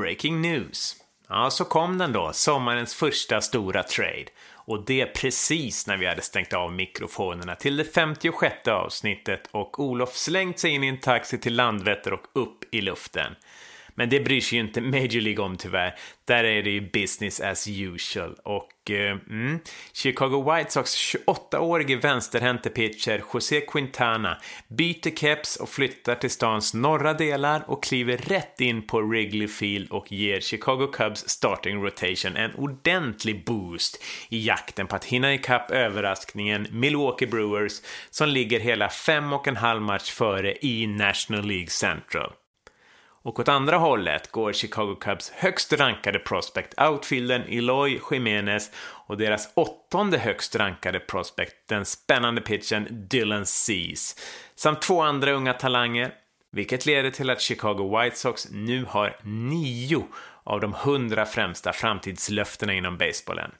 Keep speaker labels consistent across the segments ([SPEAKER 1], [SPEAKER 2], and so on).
[SPEAKER 1] Breaking news. Ja, så kom den då, sommarens första stora trade. Och det precis när vi hade stängt av mikrofonerna till det 56 avsnittet och Olof slängt sig in i en taxi till Landvetter och upp i luften. Men det bryr sig ju inte Major League om tyvärr. Där är det ju business as usual. Och Eh, mm, Chicago White Sox 28-årige vänsterhänte pitcher José Quintana byter keps och flyttar till stans norra delar och kliver rätt in på Wrigley Field och ger Chicago Cubs starting rotation en ordentlig boost i jakten på att hinna ikapp överraskningen Milwaukee Brewers som ligger hela fem och en halv match före i National League Central. Och åt andra hållet går Chicago Cubs högst rankade prospect outfielden Eloy Jiménez, och deras åttonde högst rankade prospect, den spännande pitchen Dylan Cease, samt två andra unga talanger, vilket leder till att Chicago White Sox nu har nio av de hundra främsta framtidslöftena inom basebollen.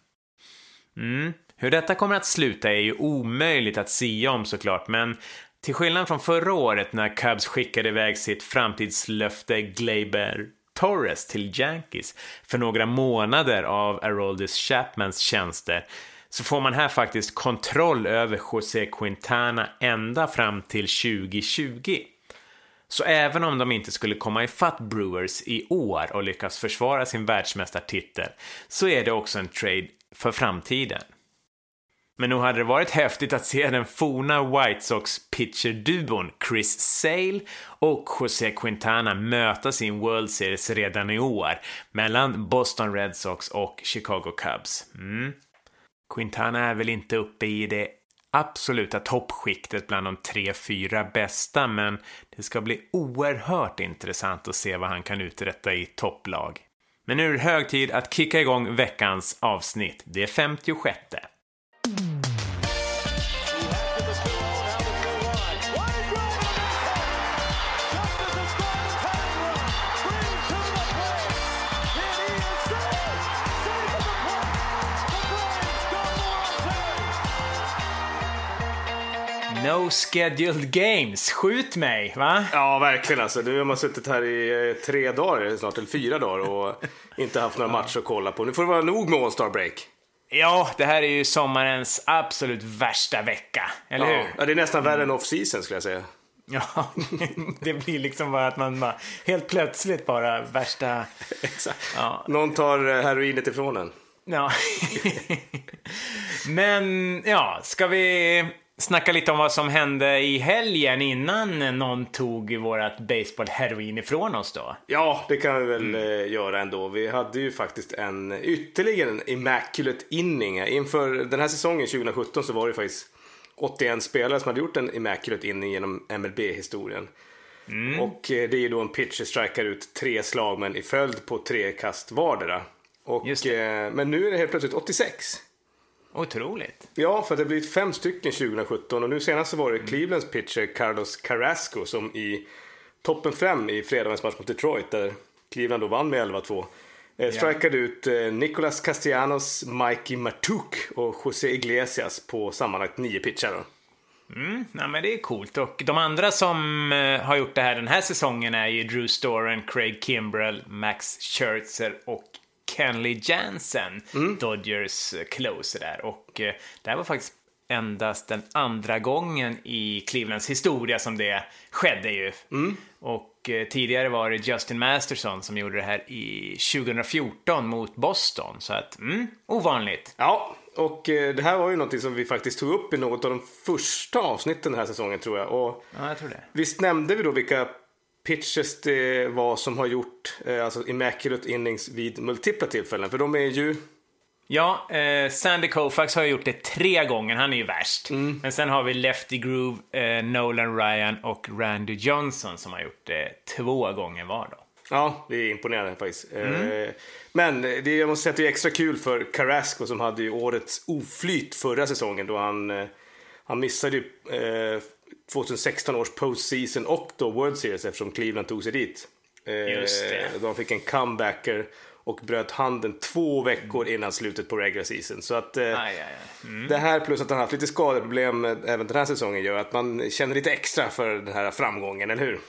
[SPEAKER 1] Mm. Hur detta kommer att sluta är ju omöjligt att sia om såklart, men till skillnad från förra året när Cubs skickade iväg sitt framtidslöfte Gleyber Torres till Yankees för några månader av Aroldis Chapmans tjänster så får man här faktiskt kontroll över José Quintana ända fram till 2020. Så även om de inte skulle komma ifatt Brewers i år och lyckas försvara sin världsmästartitel så är det också en trade för framtiden. Men nog hade det varit häftigt att se den forna White Sox pitcher-duon Chris Sale och José Quintana möta sin World Series redan i år mellan Boston Red Sox och Chicago Cubs. Mm. Quintana är väl inte uppe i det absoluta toppskiktet bland de tre, fyra bästa, men det ska bli oerhört intressant att se vad han kan uträtta i topplag. Men nu är det hög tid att kicka igång veckans avsnitt, det 56. No scheduled games. Skjut mig, va?
[SPEAKER 2] Ja, verkligen alltså. Nu har man suttit här i eh, tre dagar snart, eller fyra dagar och inte haft några matcher att kolla på. Nu får det vara nog med All-Star Break.
[SPEAKER 1] Ja, det här är ju sommarens absolut värsta vecka, eller
[SPEAKER 2] Ja,
[SPEAKER 1] hur?
[SPEAKER 2] ja det är nästan värre än off-season skulle jag säga.
[SPEAKER 1] Ja, det blir liksom bara att man bara, helt plötsligt bara värsta...
[SPEAKER 2] Exakt.
[SPEAKER 1] Ja.
[SPEAKER 2] Någon tar eh, heroinet ifrån en.
[SPEAKER 1] Ja. Men ja, ska vi snacka lite om vad som hände i helgen innan någon tog vårat baseball-heroin ifrån oss då?
[SPEAKER 2] Ja, det kan vi väl eh, göra ändå. Vi hade ju faktiskt en ytterligare en immaculate inning. Inför den här säsongen 2017 så var det faktiskt 81 spelare som hade gjort en immaculate inning genom MLB-historien. Och eh, det är ju då en pitcher strikar ut tre slag men i följd på tre kast vardera. Och, eh, men nu är det helt plötsligt 86.
[SPEAKER 1] Otroligt.
[SPEAKER 2] Ja, för det har blivit fem stycken 2017 och nu senast så var det Clevelands pitcher Carlos Carrasco som i toppen fem i fredagens match mot Detroit där Cleveland då vann med 11-2. Eh, strikade ut eh, Nicolas Castellanos, Mikey Matuk och José Iglesias på sammanlagt nio pitchar. Då.
[SPEAKER 1] Mm, ja, men det är coolt. Och de andra som eh, har gjort det här den här säsongen är ju Drew Storen, Craig Kimbrell, Max Scherzer och Kenley Jansen, Dodgers eh, closer där. Och eh, det här var faktiskt endast den andra gången i Clevelands historia som det skedde ju. Och eh, tidigare var det Justin Masterson som gjorde det här i 2014 mot Boston. Så att, mm, ovanligt.
[SPEAKER 2] Ja, och eh, det här var ju någonting som vi faktiskt tog upp i något av de första avsnitten den här säsongen tror jag. Och
[SPEAKER 1] Ja, jag tror det.
[SPEAKER 2] Visst nämnde vi då vilka pitchers det var som har gjort eh, alltså immaculate innings vid multipla tillfällen? För de är ju...
[SPEAKER 1] Ja, eh, Sandy Koufax har gjort det tre gånger, han är ju värst. Men sen har vi Lefty Groove, eh, Nolan Ryan och Randy Johnson som har gjort det två gånger var då.
[SPEAKER 2] Ja, det är imponerande faktiskt. Eh, men det, jag måste säga att det är extra kul för Carrasco som hade ju årets oflyt förra säsongen då han, eh, han missade ju eh, 2016 års postseason och då World Series eftersom Cleveland tog sig dit. Eh,
[SPEAKER 1] Just det.
[SPEAKER 2] Han fick en comebacker och bröt handen två veckor innan slutet på regular season. Så att eh,
[SPEAKER 1] Aj, aj, aj.
[SPEAKER 2] det här plus att han haft lite skadeproblem eh, även den här säsongen gör att man känner lite extra för den här framgången, eller hur?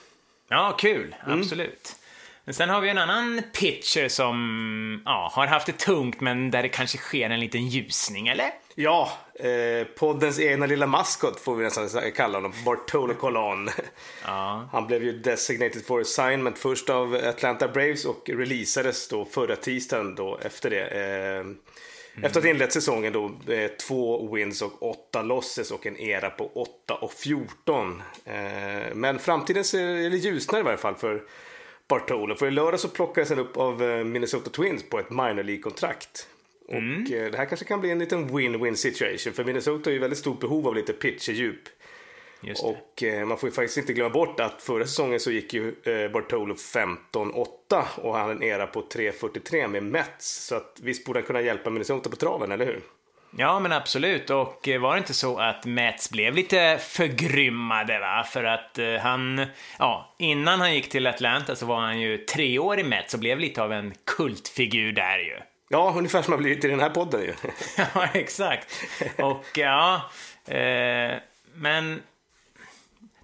[SPEAKER 1] Ja, kul. Absolut. Men sen har vi en annan pitcher som ja, har haft det tungt men där det kanske sker en liten ljusning, eller?
[SPEAKER 2] Ja, eh, poddens egna lilla maskot får vi nästan kalla honom, Bartolo Colon. Ja. Han blev ju designated for assignment först av Atlanta Braves och releasades då förra tisdagen då efter det. Eh, mm. Efter att ha inlett säsongen då eh, två wins och åtta losses och en era på 8 och 14. Eh, men framtiden ser lite ljusnare i varje fall för Bartolo. För i lördag så plockades han upp av eh, Minnesota Twins på ett minor League-kontrakt. Mm. Och eh, det här kanske kan bli en liten win-win situation. För Minnesota är ju väldigt stort behov av lite pitcherdjup. Och eh, man får ju faktiskt inte glömma bort att förra säsongen så gick ju eh, Bartolo 15-8 och han en era på 3-43 med Mets. Så att visst borde han kunna hjälpa Minnesota på traven, eller hur?
[SPEAKER 1] Ja, men absolut. Och var det inte så att Mets blev lite förgrymmade, va? För att han, ja, innan han gick till Atlanta så var han ju tre år i Mets och blev lite av en kultfigur där ju.
[SPEAKER 2] Ja, ungefär som har blivit i den här podden ju.
[SPEAKER 1] ja, exakt. Och ja, eh, men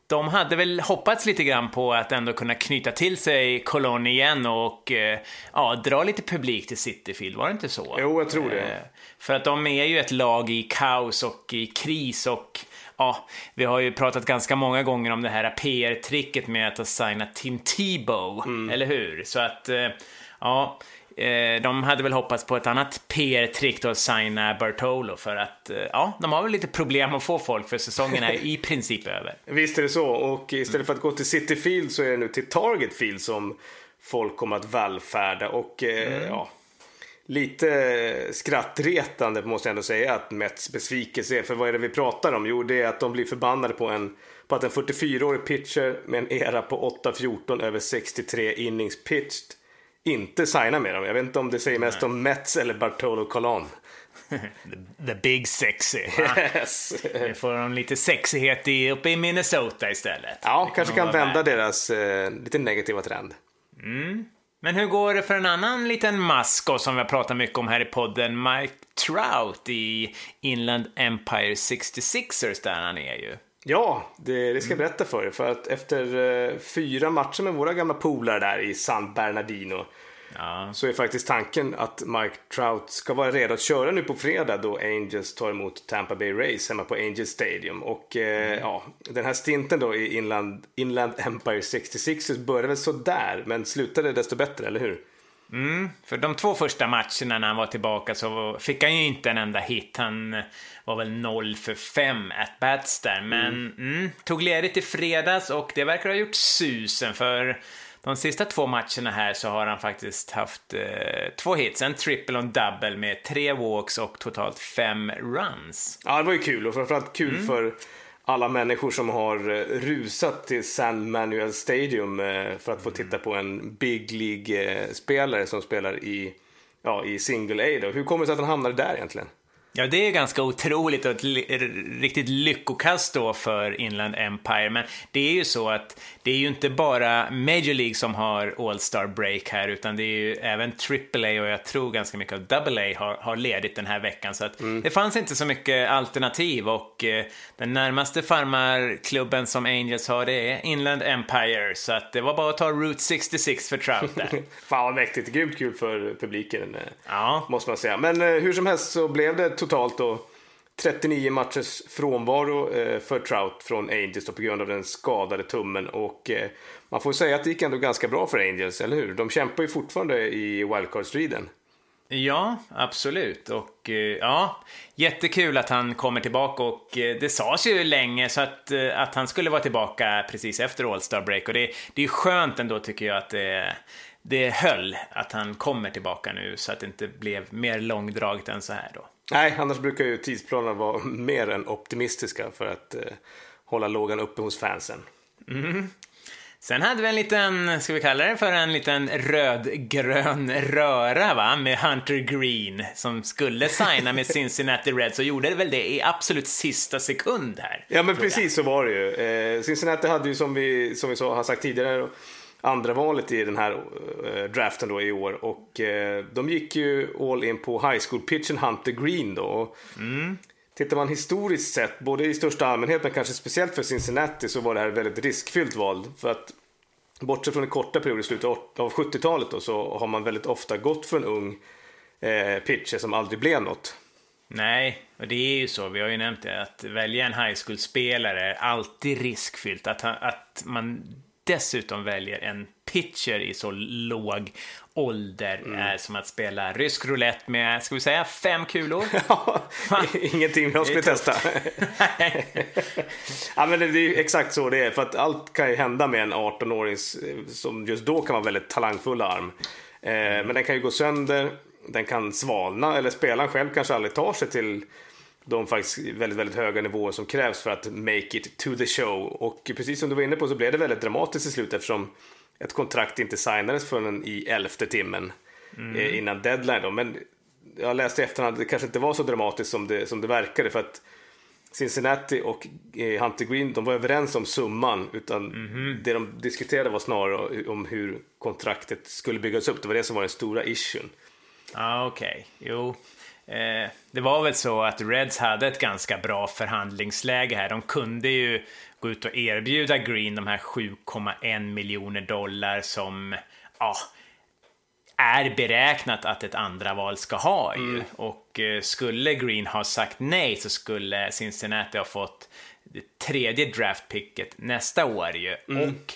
[SPEAKER 1] de hade väl hoppats lite grann på att ändå kunna knyta till sig Cologne igen och eh, ja, dra lite publik till Cityfield, var det inte så?
[SPEAKER 2] Jo, jag tror det. Eh,
[SPEAKER 1] för att de är ju ett lag i kaos och i kris och ja, vi har ju pratat ganska många gånger om det här PR-tricket med att ha signat Tim Tebow, mm. eller hur? Så att, eh, ja, de hade väl hoppats på ett annat PR-trick då, att signa Bartolo för att, eh, ja, de har väl lite problem att få folk för säsongen är i princip över.
[SPEAKER 2] Visst är det så, och istället för att gå till City Field så är det nu till Target Field som folk kommer att vallfärda och eh, mm. ja, lite skrattretande måste jag ändå säga att Mets besvikelse är. För vad är det vi pratar om? Jo, det är att de blir förbannade på en på att en 44-årig pitcher med en era på 8-14 över 63 innings pitched inte signa med dem. Jag vet inte om det säger mest Nej. om Mets eller Bartolo Colon.
[SPEAKER 1] the, the, big sexy. Yes. Nu får de lite sexighet i, uppe i Minnesota istället.
[SPEAKER 2] Ja, det kanske kan vända med. deras eh, lite negativa trend.
[SPEAKER 1] Mm. Men hur går det för en annan liten masko som vi har pratat mycket om här i podden, Mike Trout i Inland Empire 66ers där han är ju.
[SPEAKER 2] Ja, det, det ska jag berätta för er. För att efter eh, fyra matcher med våra gamla polare där i San Bernardino ja. så är faktiskt tanken att Mike Trout ska vara redo att köra nu på fredag då Angels tar emot Tampa Bay Rays hemma på Angels Stadium. Och eh, mm. ja, den här stinten då i Inland, Inland Empire 66 började väl sådär men slutade desto bättre, eller hur?
[SPEAKER 1] Mm, för de två första matcherna när han var tillbaka så fick han ju inte en enda hit. Han var väl 0 för 5 at bats där. Men mm. Mm, tog ledigt i fredags och det verkar ha gjort susen för de sista två matcherna här så har han faktiskt haft eh, två hits, en triple och en double med tre walks och totalt fem runs.
[SPEAKER 2] Ja, det var ju kul och framförallt kul mm. för alla människor som har eh, rusat till San Manuel Stadium eh, för att få titta på en Big League-spelare som spelar i, ja, i single A. Då. Hur kommer det sig att han hamnade där egentligen?
[SPEAKER 1] Ja, det är ganska otroligt och ett riktigt lyckokast då för Inland Empire. Men det är ju så att det är ju inte bara Major League som har All-Star Break här, utan det är ju även AAA och jag tror ganska mycket av AA har, har ledigt den här veckan. Så att mm. det fanns inte så mycket alternativ och eh, den närmaste farmarklubben som Angels har det är Inland Empire. Så att det var bara att ta Route 66 för Trout där.
[SPEAKER 2] Fan vad mäktigt, grymt kul för publiken. Eh, ja. Måste man säga. Men eh, hur som helst så blev det totalt då 39 matchers frånvaro eh, för Trout från Angels på grund av den skadade tummen. Och eh, man får säga att det gick ändå ganska bra för Angels, eller hur? De kämpar ju fortfarande i wildcard-striden.
[SPEAKER 1] Ja, absolut. Och eh, ja, jättekul att han kommer tillbaka och eh, det sades ju länge så att, eh, att han skulle vara tillbaka precis efter All Star Break och det, det är skönt ändå tycker jag att det, det höll att han kommer tillbaka nu så att det inte blev mer långdraget än så här då.
[SPEAKER 2] Nej, annars brukar ju tidsplanerna vara mer än optimistiska för att eh, hålla lågan uppe hos fansen.
[SPEAKER 1] Mm. Sen hade vi en liten, ska vi kalla det för en liten rödgrön röra va, med Hunter Green som skulle signa med Cincinnati Reds och gjorde väl det i absolut sista sekund här.
[SPEAKER 2] Ja men precis så var det ju. Eh, Cincinnati hade ju som vi, som vi så, har sagt tidigare andra valet i den här uh, draften då i år. Och uh, de gick ju all in på high school pitchen Hunter Green då. Mm. Tittar man historiskt sett, både i största allmänhet men kanske speciellt för Cincinnati så var det här ett väldigt riskfyllt val. För att bortsett från en korta period i slutet av 70-talet då, så har man väldigt ofta gått för en ung eh, pitcher som aldrig blev något.
[SPEAKER 1] Nej, och det är ju så. Vi har ju nämnt det. Att välja en high school-spelare är alltid riskfyllt. Att, att man dessutom väljer en pitcher i så låg ålder mm. är som att spela rysk roulette med, ska vi säga, fem kulor.
[SPEAKER 2] ja, ingenting jag skulle testa. ja, men det, är exakt så det är. För att allt kan ju hända med en 18-åring som just då kan vara väldigt talangfull arm. Eh, mm. Men den kan ju gå sönder, den kan svalna eller spelaren själv kanske aldrig tar sig till de faktiskt väldigt, väldigt höga nivåer som krävs för att make it to the show. Och precis som du var inne på så blev det väldigt dramatiskt i slut eftersom ett kontrakt inte signades förrän i elfte timmen mm. Eh, innan deadline. Då. Men jag läste i efterhand att det kanske inte var så dramatiskt som det, som det verkade för att Cincinnati och eh, Hunter Green de var överens om summan utan mm. det de diskuterade var snarare om hur kontraktet skulle byggas upp. Det var det som var den stora issuen.
[SPEAKER 1] Ah, okej. Okay. Jo. Eh, det var väl så att Reds hade ett ganska bra förhandlingsläge här. De kunde ju gå ut och erbjuda Green de här 7,1 miljoner dollar som ja, är beräknat att ett andra val ska ha. Ju. Mm. Och eh, skulle Green ha sagt nej så skulle Cincinnati ha fått det tredje draftpicket nästa år ju. Mm. Och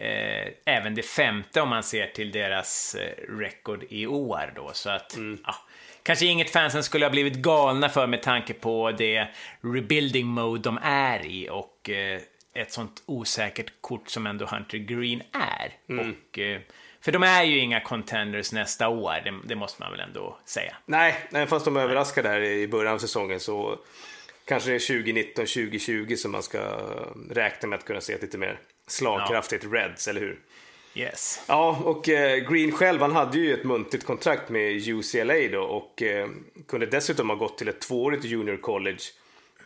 [SPEAKER 1] eh, även det femte om man ser till deras eh, record i år då. Så att, mm. ja, kanske inget fansen skulle ha blivit galna för med tanke på det rebuilding mode de är i och eh, ett sånt osäkert kort som ändå Hunter Green är. Mm. Och, eh, för de är ju inga contenders nästa år, det, det, måste man väl ändå säga.
[SPEAKER 2] Nej, nej fast de överraskade här i början av säsongen så kanske det är 2019, 2020 som man ska räkna med att kunna se ett lite mer slagkraftigt ja. Reds, eller hur?
[SPEAKER 1] Yes.
[SPEAKER 2] Ja, och eh, Green själv, han hade ju ett muntligt kontrakt med UCLA då och eh, kunde dessutom ha gått till ett tvåårigt junior college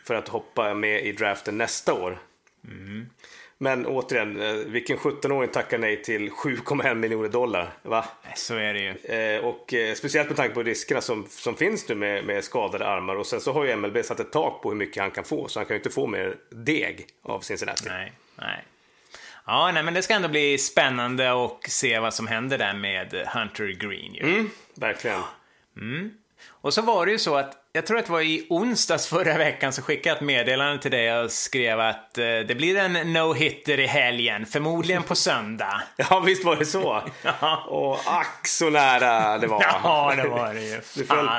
[SPEAKER 2] för att hoppa med i draften nästa år. Mm. Men återigen, eh, vilken 17-åring tackar nej till 7,1 miljoner dollar? Va?
[SPEAKER 1] Så är det ju.
[SPEAKER 2] Och speciellt med tanke på riskerna som, som finns nu med, med skadade armar. Och sen så har ju MLB satt ett tak på hur mycket han kan få. Så han kan ju inte få mer deg av Cincinnati.
[SPEAKER 1] Nej, nej. Ja, nej, men det ska ändå bli spännande och se vad som händer där med Hunter Green. Ju.
[SPEAKER 2] Mm, verkligen.
[SPEAKER 1] Mm. Och så var det ju så att, jag tror att det var i onsdags förra veckan så skickade jag ett meddelande till dig och skrev att eh, det blir en no-hitter i helgen, förmodligen på söndag.
[SPEAKER 2] ja, visst var det så? ja. Och ack så nära det var.
[SPEAKER 1] ja, det var det ju.
[SPEAKER 2] Du föll,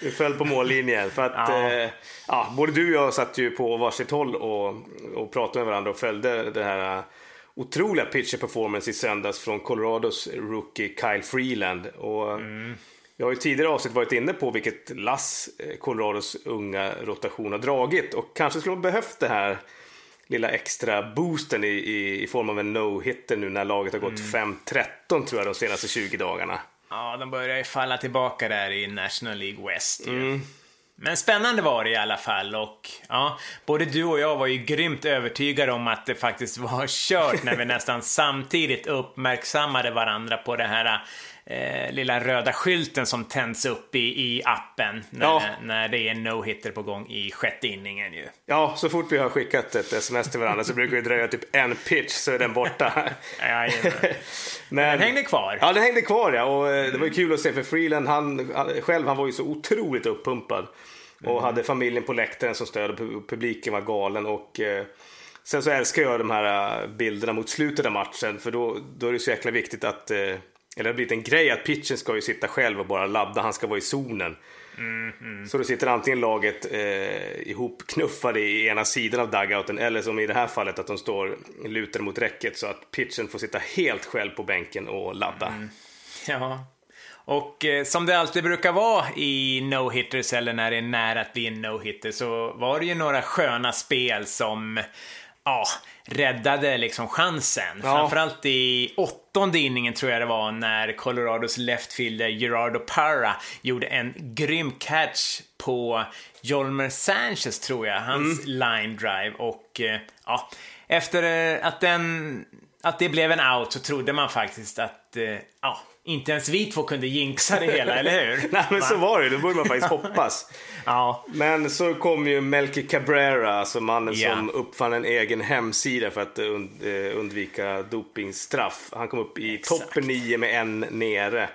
[SPEAKER 2] du föll på mållinjen. För att, ja. Eh, ja, både du och jag satt ju på varsitt håll och, och pratade med varandra och följde det här otroliga pitcher performance i söndags från Colorados rookie Kyle Freeland. Och mm. Jag har ju tidigare avsnitt varit inne på vilket lass eh, Colorados unga rotation har dragit och kanske skulle ha behövt det här lilla extra boosten i, i, i form av en no-hitter nu när laget har gått mm. 5-13 tror jag de senaste 20 dagarna.
[SPEAKER 1] Ja, de börjar ju falla tillbaka där i National League West. Mm. Men spännande var det i alla fall och ja, både du och jag var ju grymt övertygade om att det faktiskt var kört när vi nästan samtidigt uppmärksammade varandra på det här eh, lilla röda skylten som tänds upp i, i appen när, ja. när det är no-hitter på gång i sjätte inningen ju.
[SPEAKER 2] Ja, så fort vi har skickat ett sms till varandra så brukar det dröja typ en pitch så är den borta.
[SPEAKER 1] ja, Men den hängde kvar.
[SPEAKER 2] Ja, den hängde kvar ja. Och eh, det var ju kul att se för Freeland, han själv han var ju så otroligt uppumpad. Och mm. hade familjen på läktaren som stöd och publiken var galen. Och eh, sen så älskar jag de här eh, bilderna mot slutet av matchen. För då, då är det så jäkla viktigt att eh, eller det har blivit en grej att pitchen ska ju sitta själv och bara ladda, han ska vara i zonen. Mm, mm. Så då sitter antingen laget eh, ihopknuffade i ena sidan av dugouten eller som i det här fallet att de står lutade mot räcket så att pitchen får sitta helt själv på bänken och ladda. Mm.
[SPEAKER 1] Ja, och eh, som det alltid brukar vara i no-hitters eller när det är nära att bli en no-hitter så var det ju några sköna spel som ja, räddade liksom chansen. Ja. Framförallt i åttonde inningen tror jag det var när Colorados leftfielder Gerardo Parra gjorde en grym catch på Jolmer Sanchez tror jag, hans mm. line drive och eh, ja, efter att den att det blev en out så trodde man faktiskt att, eh, ja, inte ens vi två kunde jinxa det hela, eller hur?
[SPEAKER 2] Nej, men så var det. Då borde man faktiskt hoppas.
[SPEAKER 1] Ja.
[SPEAKER 2] Men så kom ju Melky Cabrera, alltså mannen
[SPEAKER 1] Ja.
[SPEAKER 2] som uppfann en egen hemsida för att und eh, undvika dopingstraff. Han kom upp i
[SPEAKER 1] Exakt.
[SPEAKER 2] toppen 9 med en nere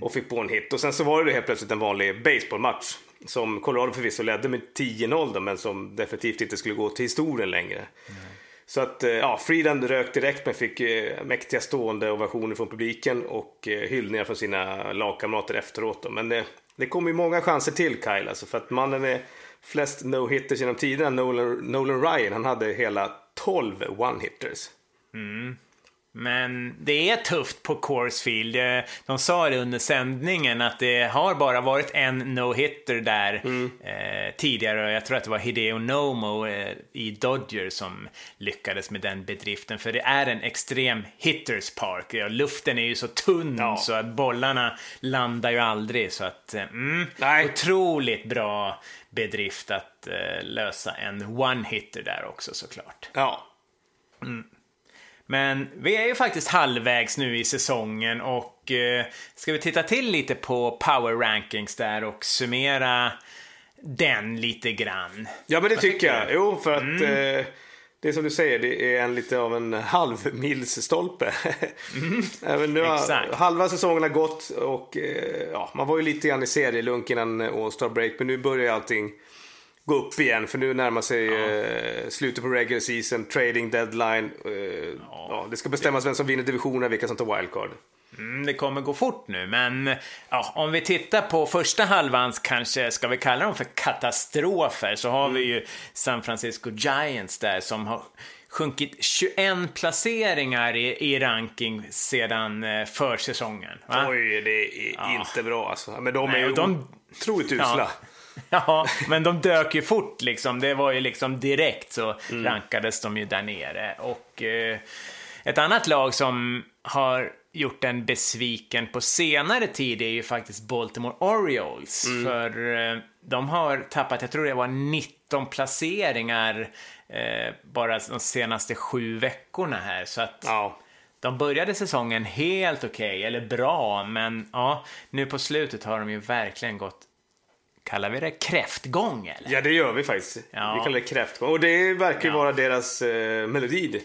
[SPEAKER 2] och fick på en hit. Och sen så var det helt plötsligt en vanlig baseballmatch som Colorado förvisso ledde med 10-0 då, men som definitivt inte skulle gå till historien längre. Så att eh, ja, Freeland rök direkt men fick eh, mäktiga stående ovationer från publiken och eh, hyllningar från sina lagkamrater efteråt. Men det, det kom ju många chanser till Kyle alltså, för att mannen med flest no-hitters genom tiderna, Nolan, Nolan Ryan, han hade hela 12 one-hitters. Mm.
[SPEAKER 1] Men det är tufft på Coors Field. Eh, De sa det under sändningen att det har bara varit en no-hitter där eh, tidigare. Jag tror att det var Hideo Nomo eh, i Dodger som lyckades med den bedriften. För det är en extrem hitters park. Ja, luften är ju så tunn
[SPEAKER 2] Ja.
[SPEAKER 1] så att bollarna landar ju aldrig. Så att, eh, mm,
[SPEAKER 2] Nej.
[SPEAKER 1] otroligt bra bedrift att eh, lösa en one-hitter där också såklart.
[SPEAKER 2] Ja,
[SPEAKER 1] Men vi är ju faktiskt halvvägs nu i säsongen och eh, ska vi titta till lite på power rankings där och summera den lite grann.
[SPEAKER 2] ja men det tycker jag. Jo, för att
[SPEAKER 1] Mm.
[SPEAKER 2] eh, det är som du säger, det är en lite av en halvmilsstolpe. Även nu har
[SPEAKER 1] Mm. Exakt.
[SPEAKER 2] halva säsongen har gått och eh, ja, man var ju lite grann i serielunk innan eh, All-Star Break. Men nu börjar ju allting gå upp igen. För nu närmar sig eh, slutet på regular season, trading deadline. Eh, ja. det ska bestämmas vem som vinner divisionen, vilka som tar wildcard.
[SPEAKER 1] Mm, det kommer gå fort nu, men ja, om vi tittar på första halvans kanske, ska vi kalla dem för katastrofer, så har vi ju San Francisco Giants där som har sjunkit 21 placeringar i, i ranking sedan eh, försäsongen. Va?
[SPEAKER 2] Oj, det är inte bra alltså. Men de är
[SPEAKER 1] Nej,
[SPEAKER 2] ju
[SPEAKER 1] och de-
[SPEAKER 2] otroligt usla.
[SPEAKER 1] Ja, men de dök ju fort liksom. Det var ju liksom direkt så rankades de ju där nere. Och eh, ett annat lag som har gjort en besviken på senare tid är ju faktiskt Baltimore Orioles. För eh, de har tappat, jag tror det var 19 placeringar eh, bara de senaste sju veckorna här. Så att
[SPEAKER 2] Ja.
[SPEAKER 1] de började säsongen helt okej, eller bra, men ja, nu på slutet har de ju verkligen gått Kallar vi det kräftgång eller?
[SPEAKER 2] Ja, det gör vi faktiskt.
[SPEAKER 1] Ja.
[SPEAKER 2] Vi kallar det kräftgång. Och det verkar ju
[SPEAKER 1] Ja.
[SPEAKER 2] vara deras eh, melodi.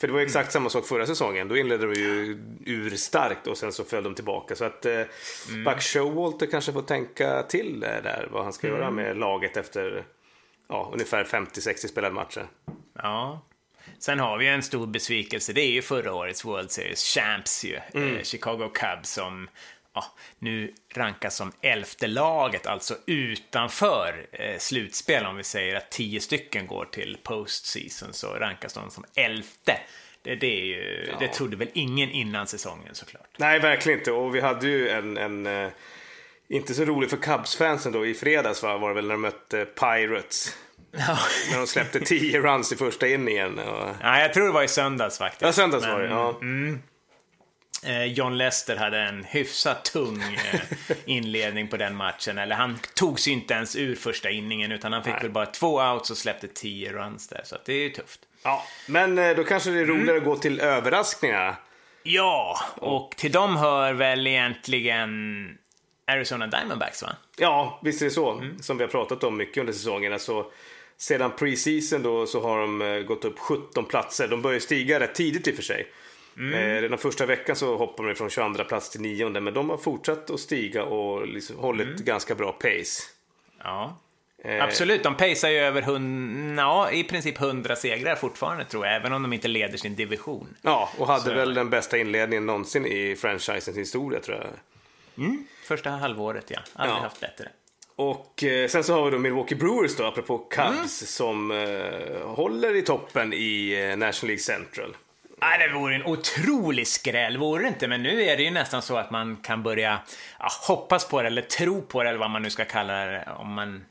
[SPEAKER 2] För det var exakt samma sak förra säsongen. Då inledde de ju urstarkt och sen så föll de tillbaka. Så att eh, Buck Showalter kanske får tänka till där vad han ska göra med laget efter ja, ungefär 50-60 spelade matcher.
[SPEAKER 1] Ja. Sen har vi en stor besvikelse, det är ju förra årets World Series Champs ju. Eh, Chicago Cubs som ja, nu rankas som elfte laget, alltså utanför eh, slutspel. Om vi säger att tio stycken går till postseason så rankas de som elfte. Det, det, är ju, det trodde väl ingen innan säsongen såklart.
[SPEAKER 2] Nej, verkligen inte. Och vi hade ju en, en eh, inte så rolig för Cubs-fansen då i fredags va, var det väl när de mötte Pirates. När de släppte 10 runs i första inningen. Och...
[SPEAKER 1] Ja, jag tror det var i söndags faktiskt.
[SPEAKER 2] Ja, söndags
[SPEAKER 1] Men,
[SPEAKER 2] var det. Ja.
[SPEAKER 1] Eh, John Lester hade en hyfsat tung eh, inledning på den matchen. Eller han tog sig inte ens ur första inningen utan han fick
[SPEAKER 2] Nej.
[SPEAKER 1] väl bara två outs och släppte tio runs där. Så det är ju tufft.
[SPEAKER 2] Ja, men eh, då kanske det är roligare
[SPEAKER 1] Mm.
[SPEAKER 2] att gå till överraskningarna.
[SPEAKER 1] Ja, och till dem hör väl egentligen Arizona Diamondbacks va?
[SPEAKER 2] Ja, visst är det så.
[SPEAKER 1] Mm.
[SPEAKER 2] Som vi har pratat om mycket under säsongen. Alltså, sedan preseason då så har de eh, gått upp 17 platser. De börjar stiga rätt tidigt i och för sig.
[SPEAKER 1] Mm.
[SPEAKER 2] Eh, redan första veckan så hoppar de från 22 plats till 9 men de har fortsatt att stiga och liksom hållit
[SPEAKER 1] Mm.
[SPEAKER 2] ganska bra pace.
[SPEAKER 1] Ja.
[SPEAKER 2] Eh,
[SPEAKER 1] Absolut, de pacear ju över hund... ja, i princip 100 segrar fortfarande tror jag, även om de inte leder sin division.
[SPEAKER 2] Ja, och hade
[SPEAKER 1] Så-
[SPEAKER 2] väl den bästa inledningen någonsin i franchisens historia tror jag.
[SPEAKER 1] Första halvåret, ja. Aldrig
[SPEAKER 2] Ja.
[SPEAKER 1] haft bättre.
[SPEAKER 2] Och eh, sen så har vi då Milwaukee Brewers då, apropå Cubs,
[SPEAKER 1] Mm.
[SPEAKER 2] som eh, håller i toppen i eh, National League Central.
[SPEAKER 1] Nej, det vore en otrolig skräll, vore det inte? Men nu är det ju nästan så att man kan börja ja, hoppas på det, eller tro på det, eller vad man nu ska kalla det. Om man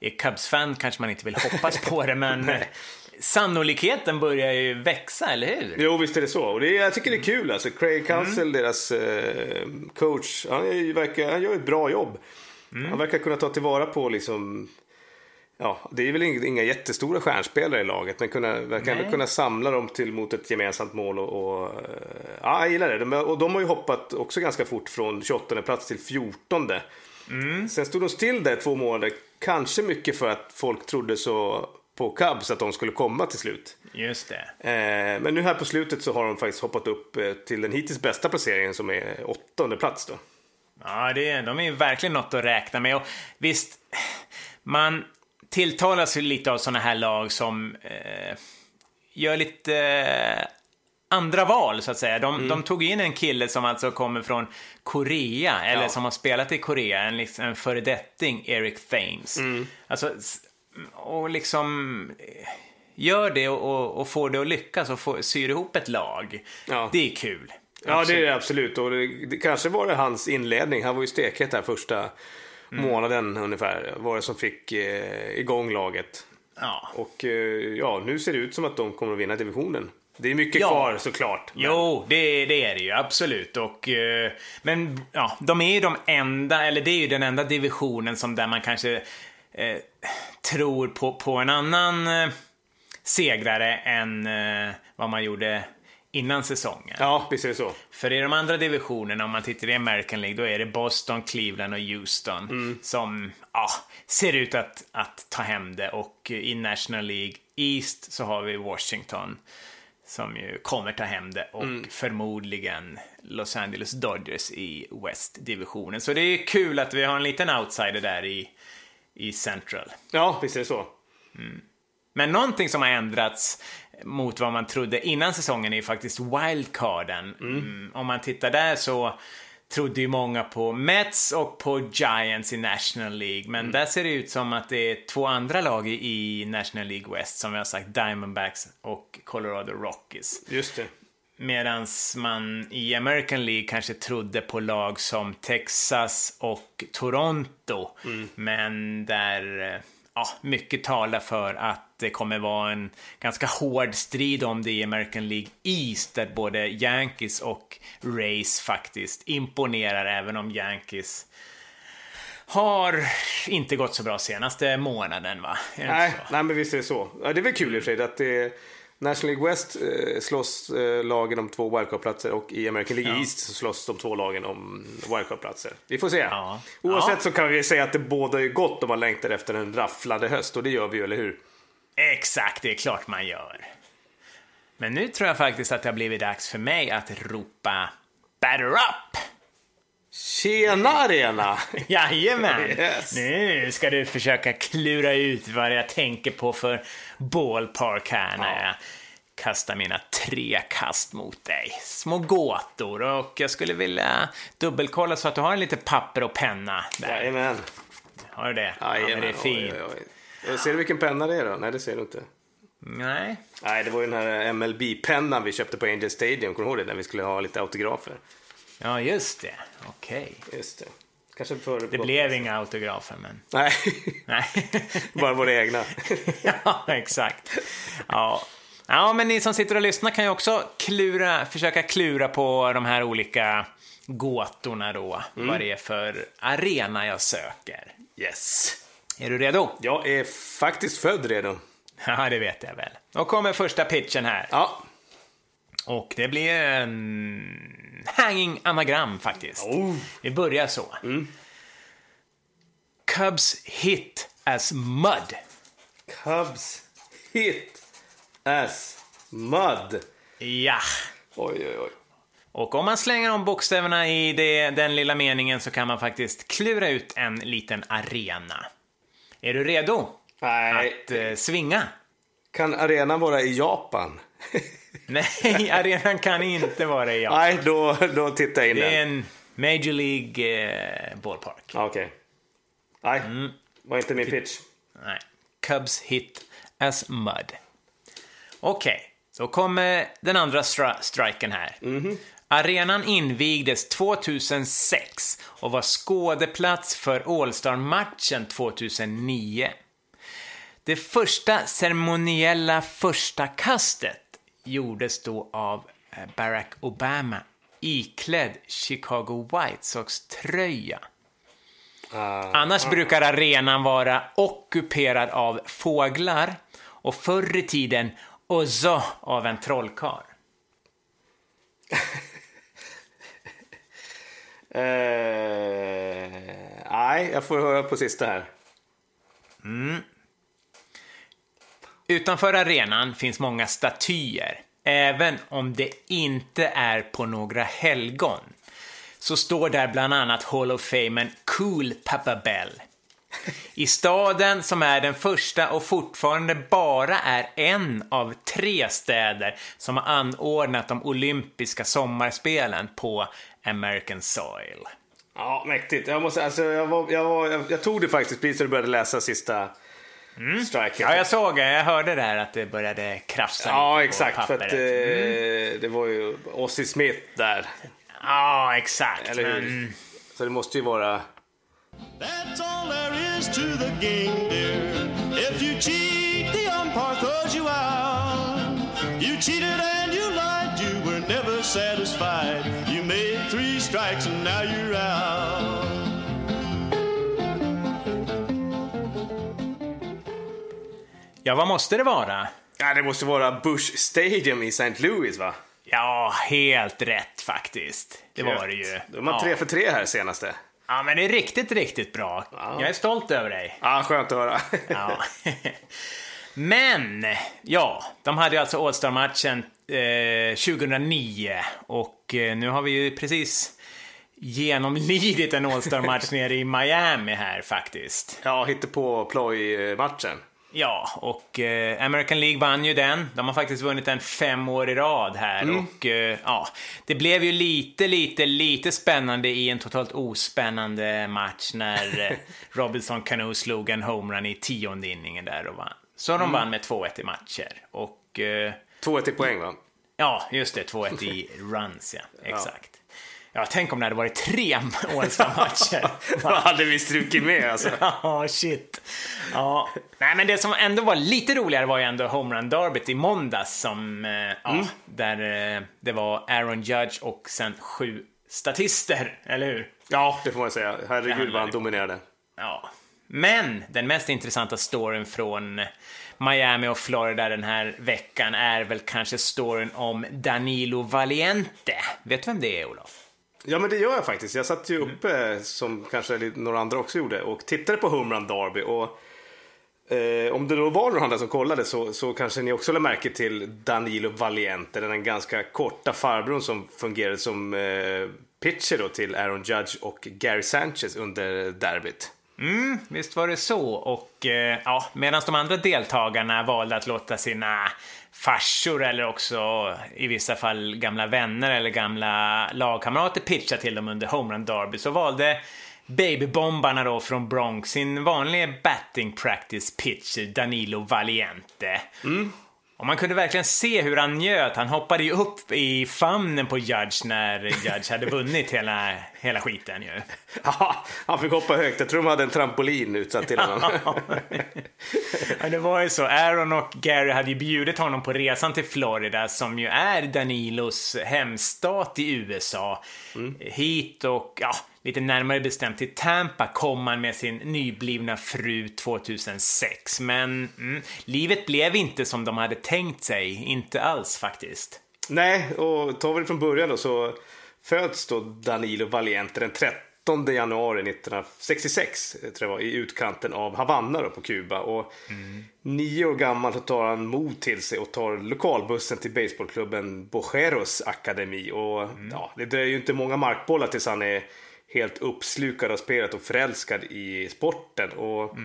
[SPEAKER 1] är Cubs-fan kanske man inte vill hoppas på det, men sannolikheten börjar ju växa, eller hur?
[SPEAKER 2] Jo, visst är det så. Och det, jag tycker det är kul. Alltså, Craig Counsell,
[SPEAKER 1] Mm.
[SPEAKER 2] deras eh, coach, han, är, verkar, han gör ett bra jobb.
[SPEAKER 1] Mm.
[SPEAKER 2] Han verkar kunna ta tillvara på liksom, ja, det är väl inga jättestora stjärnspelare i laget, men kunna, verkligen kunna samla dem till mot ett gemensamt mål. Och, och ja, jag gillar det. De, och de har ju hoppat också ganska fort från 28 plats till 14. Mm. Sen stod de still där två månader, kanske mycket för att folk trodde så på Cubs att de skulle komma till slut.
[SPEAKER 1] Just det.
[SPEAKER 2] Eh, men nu här på slutet så har de faktiskt hoppat upp eh, till den hittills bästa placeringen som är åttonde plats då.
[SPEAKER 1] Ja, det, de är ju verkligen något att räkna med. Och visst, man tilltalas ju lite av sådana här lag som eh, gör lite eh, andra val, så att säga. De, mm. de, tog in en kille som alltså kommer från Korea, eller ja. som har spelat i Korea, en, liksom, en föredetting, Eric Thames. Mm. Alltså, och liksom gör det och, och får det att lyckas och får, syr ihop ett lag. Ja. Det är kul.
[SPEAKER 2] Ja, absolut. det är det absolut. Och det, det, kanske var det hans inledning. Han var ju stekhet här första mm. månaden ungefär. Var det som fick eh, igång laget. Ja. Och eh, ja, nu ser det ut som att de kommer att vinna divisionen. Det är mycket ja. kvar såklart.
[SPEAKER 1] Men... Jo, det, det, är det ju absolut. Och, eh, men ja, de är ju de enda, eller det är ju den enda divisionen som där man kanske eh, tror på, på en annan eh, segrare än eh, vad man gjorde innan säsongen.
[SPEAKER 2] Ja, det så.
[SPEAKER 1] För i de andra divisionerna, om man tittar i American League, då är det Boston, Cleveland och Houston mm. som ja, ser ut att, att ta hem det. Och i National League East så har vi Washington som ju kommer ta hem det och mm. förmodligen Los Angeles Dodgers i West-divisionen. Så det är kul att vi har en liten outsider där i, i Central.
[SPEAKER 2] Ja, visst är det så.
[SPEAKER 1] Mm. Men någonting som har ändrats mot vad man trodde innan säsongen är ju faktiskt wildcarden. Mm. Mm, om man tittar där så trodde ju många på Mets och på Giants i National League. Men mm. där ser det ut som att det är två andra lag i National League West som vi har sagt, Diamondbacks och Colorado Rockies.
[SPEAKER 2] Just det.
[SPEAKER 1] Medan man i American League kanske trodde på lag som Texas och Toronto. Mm. Men där ja, mycket talar för att det kommer vara en ganska hård strid om det i American League East där både Yankees och Rays faktiskt imponerar även om Yankees har inte gått så bra senaste månaden va?
[SPEAKER 2] Nej, nej, men visst är det så. Ja, det är väl kul i och för sig att det National League West eh, slåss eh, lagen om två wildcard-platser och i American League ja. East så slåss de två lagen om wildcard-platser. Vi får se. Ja. Oavsett ja. så kan vi säga att det båda är gott om man längtar efter en rafflade höst och det gör vi ju, eller hur?
[SPEAKER 1] Exakt, det är klart man gör. Men nu tror jag faktiskt att det har blivit dags för mig att ropa Batter up!
[SPEAKER 2] Tjena Arena!
[SPEAKER 1] Jajamän! Yes. Nu ska du försöka klura ut vad jag tänker på för ballpark här när ja. jag kastar mina tre kast mot dig. Små gåtor och jag skulle vilja dubbelkolla så att du har en lite papper och penna där.
[SPEAKER 2] Jajamän.
[SPEAKER 1] Har du det? Jajamän. Ja, det är fint. Oj, oj,
[SPEAKER 2] oj. Ser du vilken penna det är då? Nej, det ser du inte.
[SPEAKER 1] Nej.
[SPEAKER 2] Nej, det var ju den här MLB-pennan vi köpte på Angel Stadium. Kommer du ihåg det? När vi skulle ha lite autografer.
[SPEAKER 1] Ja, just det. Okej.
[SPEAKER 2] Just det. Kanske för
[SPEAKER 1] det blev inga autografer, men...
[SPEAKER 2] Nej, Nej. bara våra egna.
[SPEAKER 1] ja, exakt. Ja. ja, men ni som sitter och lyssnar kan ju också klura, försöka klura på de här olika gåtorna då. Mm. Vad det är för arena jag söker.
[SPEAKER 2] Yes.
[SPEAKER 1] Är du redo?
[SPEAKER 2] Jag är faktiskt född redo.
[SPEAKER 1] Ja, det vet jag väl. Då kommer första pitchen här.
[SPEAKER 2] Ja.
[SPEAKER 1] Och det blir en hanging anagram faktiskt. Oh. Vi börjar så. Mm. Cubs hit as mud.
[SPEAKER 2] Cubs hit as mud.
[SPEAKER 1] Ja.
[SPEAKER 2] Oj, oj, oj.
[SPEAKER 1] Och om man slänger om bokstäverna i det, den lilla meningen så kan man faktiskt klura ut en liten arena. Är du redo?
[SPEAKER 2] Nej.
[SPEAKER 1] Att eh, svinga?
[SPEAKER 2] Kan arenan vara i Japan?
[SPEAKER 1] Nej, arenan kan inte vara i Japan.
[SPEAKER 2] Nej, då, då tittar jag in
[SPEAKER 1] Det är en Major League eh, ballpark.
[SPEAKER 2] Okej. Okay. Nej, mm. var inte min pitch.
[SPEAKER 1] Nej. Cubs hit as mud. Okej, okay. så kommer den andra stri striken här. Mm -hmm. Arenan invigdes 2006 och var skådeplats för All-Star-matchen 2009. Det första ceremoniella första kastet gjordes då av eh, Barack Obama iklädd Chicago White Sox-tröja. Annars brukar arenan vara ockuperad av fåglar och förr i tiden också av en trollkarl.
[SPEAKER 2] Eh, nej, jag får höra på sista här.
[SPEAKER 1] Utanför arenan finns många statyer. Även om det inte är på några helgon. Så står där bland annat Hall of Famen Cool Papa Bell. I staden som är den första och fortfarande bara är en av tre städer som har anordnat de olympiska sommarspelen på American soil.
[SPEAKER 2] Ja, mäktigt. Jag, måste, alltså, jag, var, jag, var, jag, jag tog det faktiskt precis när du började läsa sista striket.
[SPEAKER 1] Ja, jag såg det. Jag hörde där att det började krafsa
[SPEAKER 2] Ja,
[SPEAKER 1] lite på
[SPEAKER 2] exakt. För att, eh, det var ju Ozzy Smith där.
[SPEAKER 1] Ja, exakt.
[SPEAKER 2] Eller hur?
[SPEAKER 1] Men...
[SPEAKER 2] Så det måste ju vara...
[SPEAKER 3] That's all there is to the game, dear. If you cheat, the umpire throws you out. You cheated and you lied, you were never satisfied. You made three strikes and now you're out.
[SPEAKER 1] Ja, vad måste det vara?
[SPEAKER 2] Ja, det måste vara Bush Stadium i St. Louis, va?
[SPEAKER 1] Ja, helt rätt faktiskt. Det var det ju.
[SPEAKER 2] Då är man
[SPEAKER 1] ja.
[SPEAKER 2] tre för tre här senaste.
[SPEAKER 1] ja, men det är riktigt, riktigt bra. Jag är stolt över dig.
[SPEAKER 2] Ja, skönt att höra.
[SPEAKER 1] Ja. Men, ja, de hade ju alltså All-Star-matchen eh, 2009 och eh, nu har vi ju precis genomlidit en All-Star-match nere i Miami här faktiskt.
[SPEAKER 2] ja, hitta på ploj-matchen.
[SPEAKER 1] Ja, och eh, American League vann ju den. De har faktiskt vunnit den fem år i rad här och eh, ja, det blev ju lite, lite, lite spännande i en totalt ospännande match när eh, Robinson Cano slog en homerun i tionde inningen där och vann. Så de vann med 2-1 i matcher och eh,
[SPEAKER 2] 2-1 i poäng, va?
[SPEAKER 1] ja, just det, 2-1 i runs, ja, exakt. Ja, tänk om det hade varit tre All-Star-matcher.
[SPEAKER 2] Då hade vi strukit med, alltså.
[SPEAKER 1] Ja, shit. Ja. Nej, men det som ändå var lite roligare var ju ändå homerun derbyt i måndags som, eh, ja, där eh, det var Aaron Judge och sen sju statister, eller hur?
[SPEAKER 2] Ja, det får man säga. Herregud vad han dominerade.
[SPEAKER 1] Ja. Men den mest intressanta storyn från Miami och Florida den här veckan är väl kanske storyn om Danilo Valiente. Vet du vem det är, Olof?
[SPEAKER 2] Ja, men det gör jag faktiskt. Jag satt ju uppe, som kanske några andra också gjorde, och tittade på Home Run Derby. Och, eh, om det då var några andra som kollade så, så kanske ni också lade märke till Danilo Valiente, den ganska korta farbrorn som fungerade som eh, pitcher då till Aaron Judge och Gary Sanchez under derbyt.
[SPEAKER 1] Mm, visst var det så. Och eh, ja, medan de andra deltagarna valde att låta sina farsor eller också i vissa fall gamla vänner eller gamla lagkamrater pitcha till dem under homerun derby så valde babybombarna då från Bronx sin vanliga batting practice pitcher Danilo Valiente. Mm. Och man kunde verkligen se hur han njöt. Han hoppade ju upp i famnen på Judge när Judge hade vunnit hela, hela skiten ju.
[SPEAKER 2] Ja, han fick hoppa högt. Jag tror de hade en trampolin utsatt till honom.
[SPEAKER 1] Ja, det var ju så. Aaron och Gary hade ju bjudit honom på resan till Florida som ju är Danilos hemstat i USA. Hit och, ja, lite närmare bestämt till Tampa kom han med sin nyblivna fru 2006. Men mm, livet blev inte som de hade tänkt sig. Inte alls faktiskt.
[SPEAKER 2] Nej, och tar vi det från början då så föds då Danilo Valiente den 13 januari 1966 tror jag var, i utkanten av Havanna då på Kuba. Och nio år gammal så tar han mod till sig och tar lokalbussen till baseballklubben Bojeros akademi. Och ja, det dröjer ju inte många markbollar tills han är helt uppslukad av spelet och förälskad i sporten. Och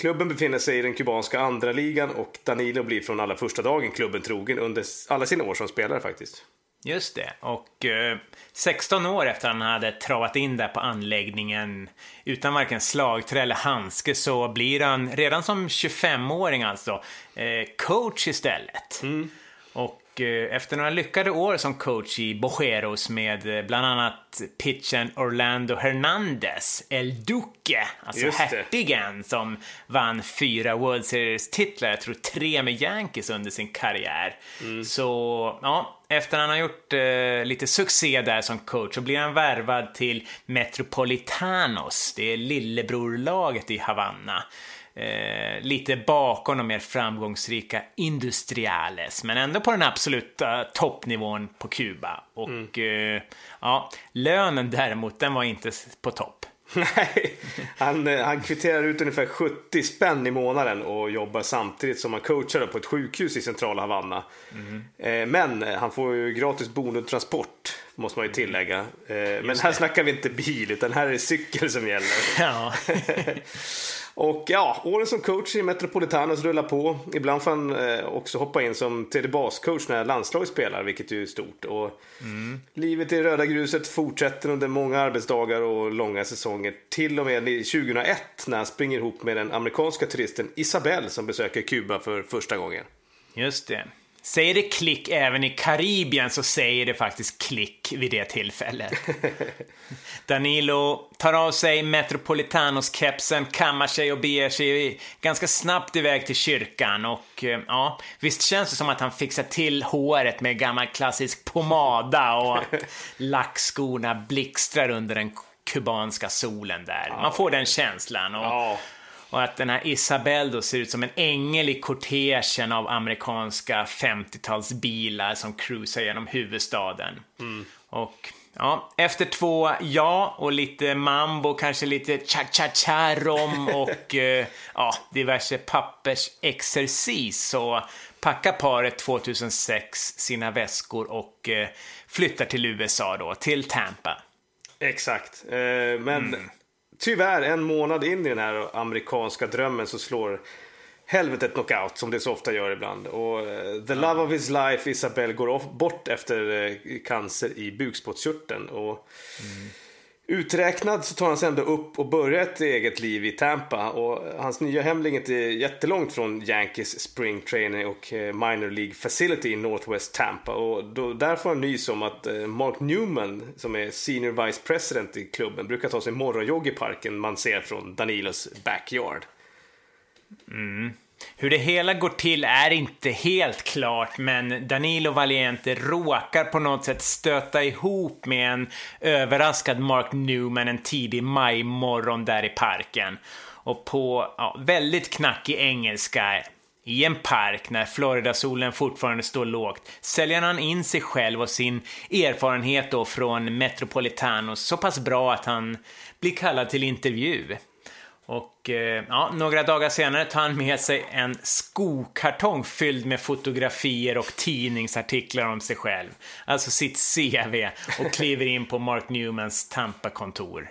[SPEAKER 2] Klubben befinner sig i den kubanska andra ligan och Danilo blir från allra första dagen klubben trogen under alla sina år som spelare faktiskt.
[SPEAKER 1] Just det. Och eh, 16 år efter han hade travat in där på anläggningen utan varken slagträ eller handske så blir han redan som 25-åring alltså eh, coach istället. Och Och eh, efter några lyckade år som coach i Bojeros med eh, bland annat pitchen Orlando Hernandez, El Duque, alltså
[SPEAKER 2] Just
[SPEAKER 1] hertigen som vann fyra World Series-titlar, jag tror tre med Yankees under sin karriär. Så, ja, efter han har gjort eh, lite succé där som coach så blir han värvad till Metropolitanos, det är lillebrorlaget i Havanna. Eh, lite bakom de mer framgångsrika Industriales, men ändå på den absoluta toppnivån på Kuba. Och eh, ja, lönen däremot, den var inte på topp.
[SPEAKER 2] Nej, han, eh, han kvitterar ut ungefär 70 spänn i månaden och jobbar samtidigt som han coachar på ett sjukhus i centrala Havanna. Eh, Men eh, han får ju gratis bonustransport, måste man ju tillägga. Eh, Men här snackar vi inte bil, utan här är det cykel som gäller.
[SPEAKER 1] Ja,
[SPEAKER 2] Och ja, åren som coach i Metropolitanos rullar på. Ibland får han eh, också hoppa in som tredje bascoach när landslaget spelar, vilket ju är stort. Och Livet i röda gruset fortsätter under många arbetsdagar och långa säsonger. Till och med 2001 när han springer ihop med den amerikanska turisten Isabel, som besöker Kuba för första gången.
[SPEAKER 1] just det. Säger det klick även i Karibien så säger det faktiskt klick vid det tillfället. Danilo tar av sig Metropolitanos-kepsen, kammar sig och beger sig ganska snabbt iväg till kyrkan och eh, ja, visst känns det som att han fixar till håret med gammal klassisk pomada och att lackskorna blixtrar under den kubanska solen där. Man får den känslan. Och, och att den här Isabelle då ser ut som en ängel i kortegen av amerikanska 50-talsbilar som cruisar genom huvudstaden. Och ja, efter två ja och lite mambo, kanske lite cha-cha-cha rom och eh, ja, diverse pappersexercis så packar paret 2006 sina väskor och eh, flyttar till USA då, till Tampa.
[SPEAKER 2] exakt. Eh, Men tyvärr, en månad in i den här amerikanska drömmen så slår helvetet knockout som det så ofta gör ibland. Och eh, the love of his life, Isabelle, går off, bort efter eh, cancer i bukspottkörteln. Och mm. Uträknad så tar han sig ändå upp och börjar ett eget liv i Tampa. Och hans nya hem ligger inte jättelångt från Yankees Spring Training och eh, Minor League Facility i Northwest Tampa. Och då, där får han nys om att eh, Mark Newman, som är Senior Vice President i klubben, brukar ta sig morgonjogg i parken man ser från Danilos backyard. Mm.
[SPEAKER 1] Hur det hela går till är inte helt klart, men Danilo Valiente råkar på något sätt stöta ihop med en överraskad Mark Newman en tidig majmorgon där i parken. Och på ja, väldigt knackig engelska i en park när Floridasolen fortfarande står lågt säljer han in sig själv och sin erfarenhet då från Metropolitanos så pass bra att han blir kallad till intervju. Och eh, ja, några dagar senare tar han med sig en skokartong fylld med fotografier och tidningsartiklar om sig själv. Alltså sitt CV och kliver in på Mark Newmans Tampa-kontor.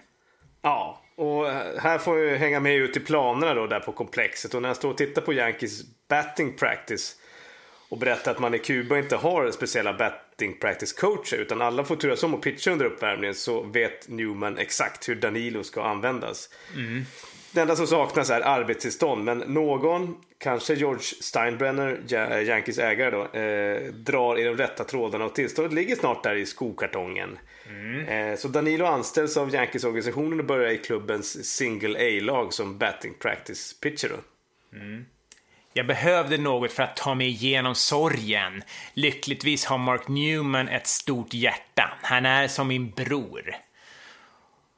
[SPEAKER 2] Ja, och här får jag hänga med ut i planerna då där på komplexet. Och när jag står och tittar på Yankees batting practice och berättar att man i Kuba inte har speciella batting practice coacher utan alla får turas om och pitcha under uppvärmningen så vet Newman exakt hur Danilo ska användas. Det enda som saknas är arbetstillstånd men någon, kanske George Steinbrenner, Ja- Yankees ägare då, eh, drar i de rätta trådarna och tillståndet ligger snart där i skokartongen. Eh, så Danilo anställs av Yankees-organisationen och börjar i klubbens single A-lag som batting practice pitcher. Då.
[SPEAKER 1] Jag behövde något för att ta mig igenom sorgen. Lyckligtvis har Mark Newman ett stort hjärta. Han är som min bror.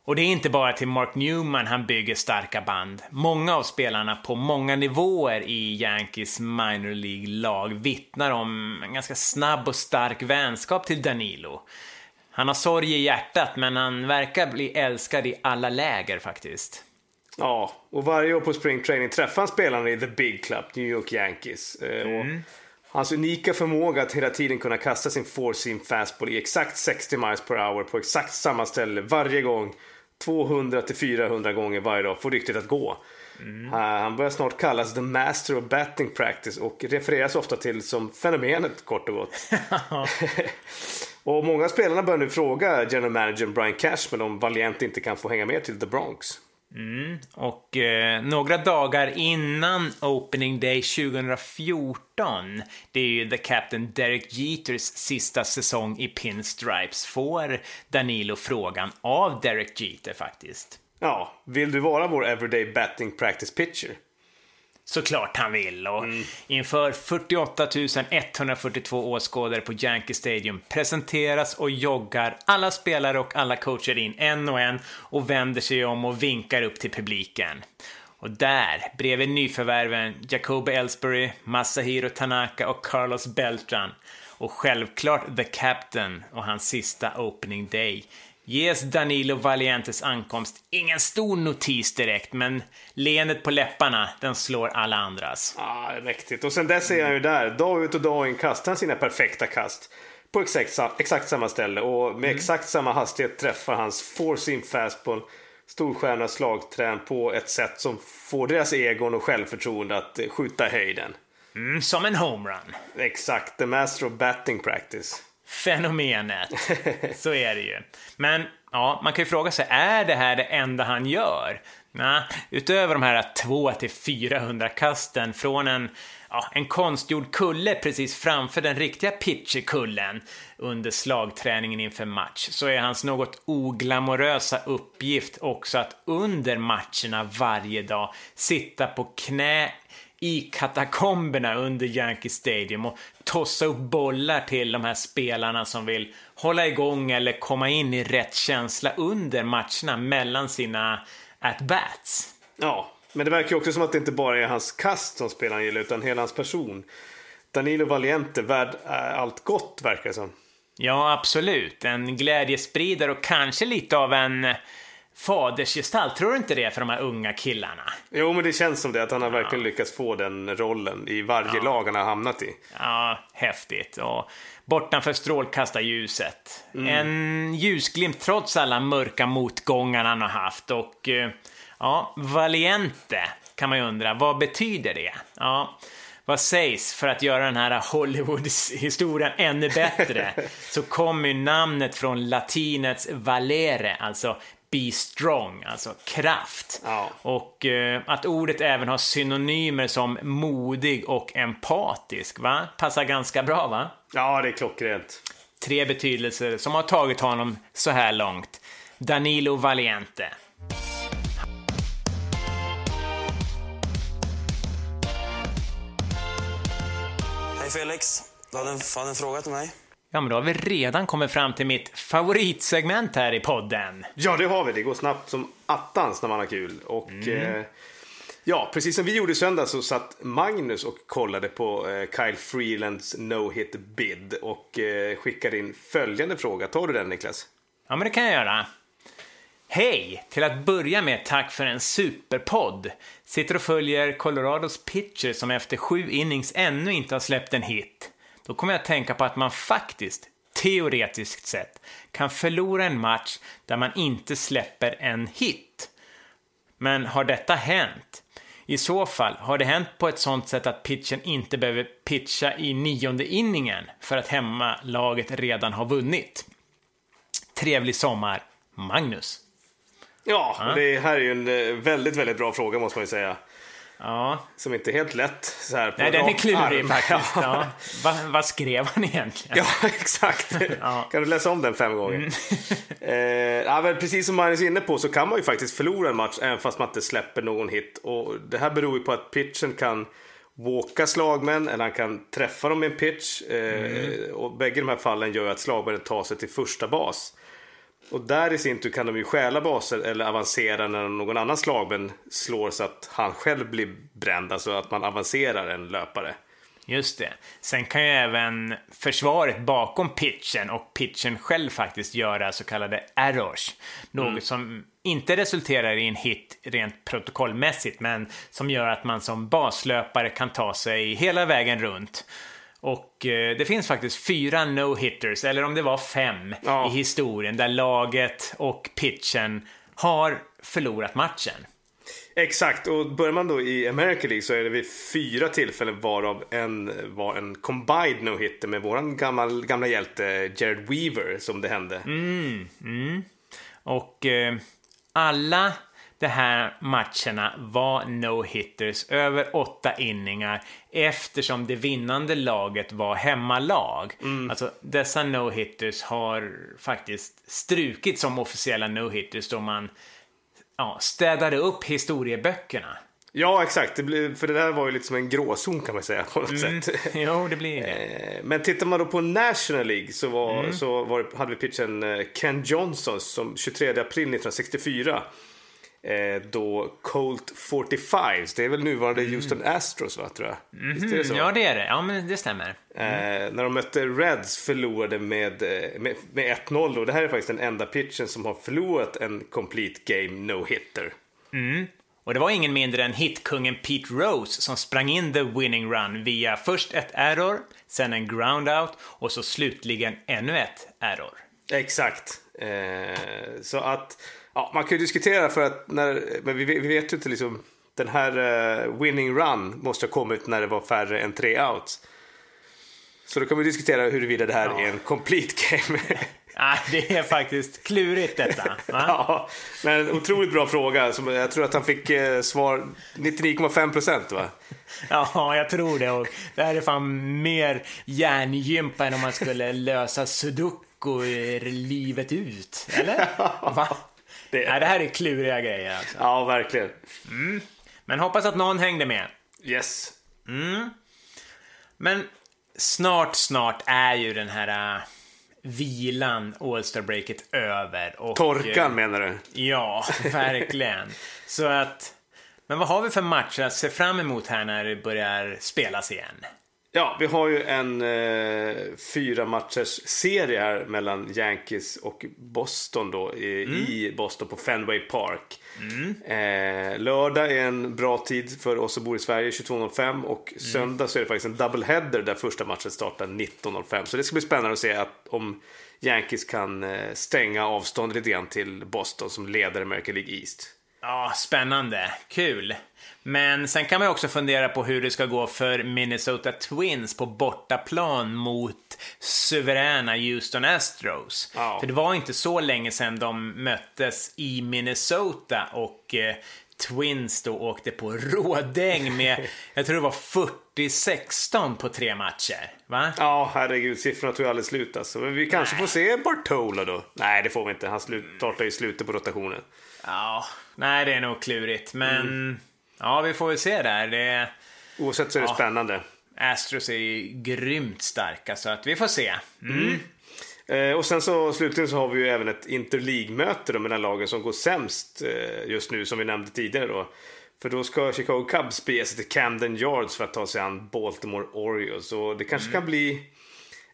[SPEAKER 1] Och det är inte bara till Mark Newman han bygger starka band. Många av spelarna på många nivåer i Yankees minor League-lag vittnar om en ganska snabb och stark vänskap till Danilo. Han har sorg i hjärtat, men han verkar bli älskad i alla läger faktiskt.
[SPEAKER 2] Ja, och varje år på spring training träffar han spelarna i The Big Club, New York Yankees. Eh, och hans unika förmåga att hela tiden kunna kasta sin four-seam fastball i exakt 60 miles per hour på exakt samma ställe varje gång 200 till 400 gånger varje dag får ryktet att gå. Eh, Han börjar snart kallas the master of batting practice och refereras ofta till som fenomenet kort och gott. och många spelarna börjar nu fråga general manager Brian Cashman om Valiant inte kan få hänga med till The Bronx. Mm.
[SPEAKER 1] Och eh, några dagar innan Opening Day 2014, det är ju The Captain Derek Jeters sista säsong i Pinstripes, får Danilo frågan av Derek Jeter faktiskt.
[SPEAKER 2] Ja, vill du vara vår everyday batting practice pitcher?
[SPEAKER 1] Såklart han vill. Och inför 48 142 åskådare på Yankee Stadium presenteras och joggar alla spelare och alla coacher in en och en och vänder sig om och vinkar upp till publiken. Och där, bredvid nyförvärven Jacoby Ellsbury, Masahiro Tanaka och Carlos Beltran. Och självklart The Captain och hans sista opening day ges Danilo Valientes ankomst ingen stor notis direkt, men leendet på läpparna, den slår alla andras.
[SPEAKER 2] Är mäktigt. Och sen dess är han ju där. Dag ut och dag in kastar han sina perfekta kast. På exakt, exakt samma ställe och med exakt samma hastighet träffar hans four-seam fastball storstjärna slagträn på ett sätt som får deras egon och självförtroende att eh, skjuta höjden.
[SPEAKER 1] Mm, som en homerun.
[SPEAKER 2] Exakt, the master of batting practice.
[SPEAKER 1] Fenomenet. Så är det ju. Men ja, man kan ju fråga sig, är det här det enda han gör? Nej, utöver de här 200-400 kasten från en, ja, en konstgjord kulle precis framför den riktiga pitcherkullen under slagträningen inför match så är hans något oglamorösa uppgift också att under matcherna varje dag sitta på knä i katakomberna under Yankee Stadium och tossa upp bollar till de här spelarna som vill hålla igång eller komma in i rätt känsla under matcherna mellan sina at-bats.
[SPEAKER 2] Ja, men det verkar ju också som att det inte bara är hans kast som spelaren gillar utan hela hans person. Danilo Valiente, värd eh, allt gott verkar det som.
[SPEAKER 1] Ja, absolut. En glädjespridare och kanske lite av en fadersgestalt. Tror du inte det för de här unga killarna?
[SPEAKER 2] Jo, men det känns som det. Att han har verkligen lyckats få den rollen i varje lag han har hamnat i.
[SPEAKER 1] Ja, häftigt. Och bortanför strålkastarljuset. En ljusglimt trots alla mörka motgångar han har haft. Och eh, ja, Valiente kan man ju undra, vad betyder det? Ja, vad sägs för att göra den här Hollywood-historien ännu bättre? så kommer ju namnet från latinets valere, alltså be strong, alltså kraft.
[SPEAKER 2] Ja.
[SPEAKER 1] Och eh, att ordet även har synonymer som modig och empatisk, va? Passar ganska bra, va?
[SPEAKER 2] Ja, det är klockrent.
[SPEAKER 1] Tre betydelser som har tagit honom så här långt. Danilo Valiente.
[SPEAKER 4] Hej Felix, du hade en, hade en fråga till mig?
[SPEAKER 1] Ja, men då har vi redan kommit fram till mitt favoritsegment här i podden.
[SPEAKER 2] Ja, det har vi. Det går snabbt som attans när man har kul. Och eh, ja, precis som vi gjorde i söndag så satt Magnus och kollade på eh, Kyle Freelands no-hit bid och eh, skickade in följande fråga. Tar du den Niklas?
[SPEAKER 1] Ja, men det kan jag göra. Hej! Till att börja med tack för en superpodd. Sitter och följer Colorados pitcher som efter sju innings ännu inte har släppt en hit. Då kommer jag att tänka på att man faktiskt, teoretiskt sett, kan förlora en match där man inte släpper en hit. Men har detta hänt? I så fall, har det hänt på ett sånt sätt att pitchen inte behöver pitcha i nionde inningen för att hemmalaget redan har vunnit? Trevlig sommar, Magnus.
[SPEAKER 2] Ja, det här är ju en eh, väldigt, väldigt bra fråga måste man ju säga.
[SPEAKER 1] Ja,
[SPEAKER 2] Som inte är helt lätt så här på
[SPEAKER 1] nej, den är klurig faktiskt. Ja. Va, vad skrev han egentligen?
[SPEAKER 2] Ja, exakt. Kan du läsa om den fem gånger?
[SPEAKER 1] Mm.
[SPEAKER 2] eh, ja, precis som Magnus är inne på så kan man ju faktiskt förlora en match även fast man inte släpper någon hit. Och det här beror ju på att pitchen kan walka slagmän eller han kan träffa dem med en pitch. Eh,
[SPEAKER 1] Mm.
[SPEAKER 2] Och bägge de här fallen gör ju att slagmännen tar sig till första bas. Och där i sin tur kan de ju stjäla baser eller avancera när någon annan slagmän slår så att han själv blir bränd. Alltså att man avancerar en löpare.
[SPEAKER 1] Just det. Sen kan ju även försvaret bakom pitchen och pitchen själv faktiskt göra så kallade errors. Något som inte resulterar i en hit rent protokollmässigt, men som gör att man som baslöpare kan ta sig hela vägen runt. Och eh, det finns faktiskt fyra no-hitters, eller om det var fem,
[SPEAKER 2] Ja.
[SPEAKER 1] i historien där laget och pitchen har förlorat matchen.
[SPEAKER 2] Exakt, och börjar man då i American League så är det vid fyra tillfällen varav en var en combined no-hitter med våran gammal, gamla hjälte Jared Weaver som det hände.
[SPEAKER 1] Mm. Och eh, alla de här matcherna var no-hitters över åtta inningar eftersom det vinnande laget var hemmalag. Alltså dessa no-hitters har faktiskt strukit som officiella no-hitters då man ja, städade upp historieböckerna.
[SPEAKER 2] Ja, exakt. Det blir, för det där var ju lite som en gråzon kan man säga på något sätt.
[SPEAKER 1] Jo, det blir det.
[SPEAKER 2] Eh, Men tittar man då på National League så, var, så var, hade vi pitchen eh, Ken Johnson som 23 april 1964 eh, då Colt 45s, det är väl nuvarande Houston Astros va, tror jag? Visst är det så?
[SPEAKER 1] Ja, det är det. Ja, men det stämmer.
[SPEAKER 2] Eh, när de mötte Reds förlorade med, eh, med, med 1-0 och det här är faktiskt den enda pitchen som har förlorat en complete game no-hitter.
[SPEAKER 1] Och det var ingen mindre än hitkungen Pete Rose som sprang in the winning run via först ett error, sen en ground out och så slutligen ännu ett error.
[SPEAKER 2] Exakt. Eh, så att, ja, man kan ju diskutera för att när, men vi, vi vet ju inte liksom, den här eh, winning run måste ha kommit när det var färre än tre outs. Så då kan vi diskutera huruvida det här är en complete game.
[SPEAKER 1] Ah, det är faktiskt klurigt detta.
[SPEAKER 2] Ja, men otroligt bra fråga. Som jag tror att han fick eh, svar 99,5 procent va?
[SPEAKER 1] Ja, jag tror det. Och det här är fan mer hjärngympa än om man skulle lösa sudoku livet ut. Eller? Va?
[SPEAKER 2] Det-
[SPEAKER 1] Nej, det här är kluriga grejer alltså.
[SPEAKER 2] Ja, verkligen.
[SPEAKER 1] Men hoppas att någon hängde med.
[SPEAKER 2] Yes.
[SPEAKER 1] Men snart, snart är ju den här äh, vilan, All-Star-breaket, över. Och,
[SPEAKER 2] Torkan menar du?
[SPEAKER 1] Ja, verkligen. Så att... Men vad har vi för matcher att se fram emot här när det börjar spelas igen?
[SPEAKER 2] Ja, vi har ju en eh, fyra matchers serie här mellan Yankees och Boston då i, i Boston på Fenway Park. Eh, lördag är en bra tid för oss som bor i Sverige, 22.05 och söndag så är det faktiskt en doubleheader där första matchen startar 19.05. Så det ska bli spännande att se att, om Yankees kan eh, stänga avståndet lite grann till Boston som leder American League East.
[SPEAKER 1] Ja, spännande. Kul. Men sen kan man också fundera på hur det ska gå för Minnesota Twins på bortaplan mot suveräna Houston Astros.
[SPEAKER 2] Ja.
[SPEAKER 1] För det var inte så länge sedan de möttes i Minnesota och eh, Twins då åkte på rådäng med, jag tror det var 40-16 på tre matcher. Va?
[SPEAKER 2] Ja, herregud, siffrorna tog ju aldrig slut alltså. Men vi kanske får se Bartola då? Nej, det får vi inte. Han startar ju slutet på rotationen.
[SPEAKER 1] Ja, nej det är nog klurigt. Men ja, vi får väl se där. Det,
[SPEAKER 2] Oavsett så är det
[SPEAKER 1] Ja.
[SPEAKER 2] spännande.
[SPEAKER 1] Astros är ju grymt starka så att vi får se.
[SPEAKER 2] Eh, och sen så slutligen så har vi ju även ett interleague-möte då mellan lagen som går sämst eh, just nu som vi nämnde tidigare då. För då ska Chicago Cubs bege sig till Camden Yards för att ta sig an Baltimore Orioles. Och det kanske kan bli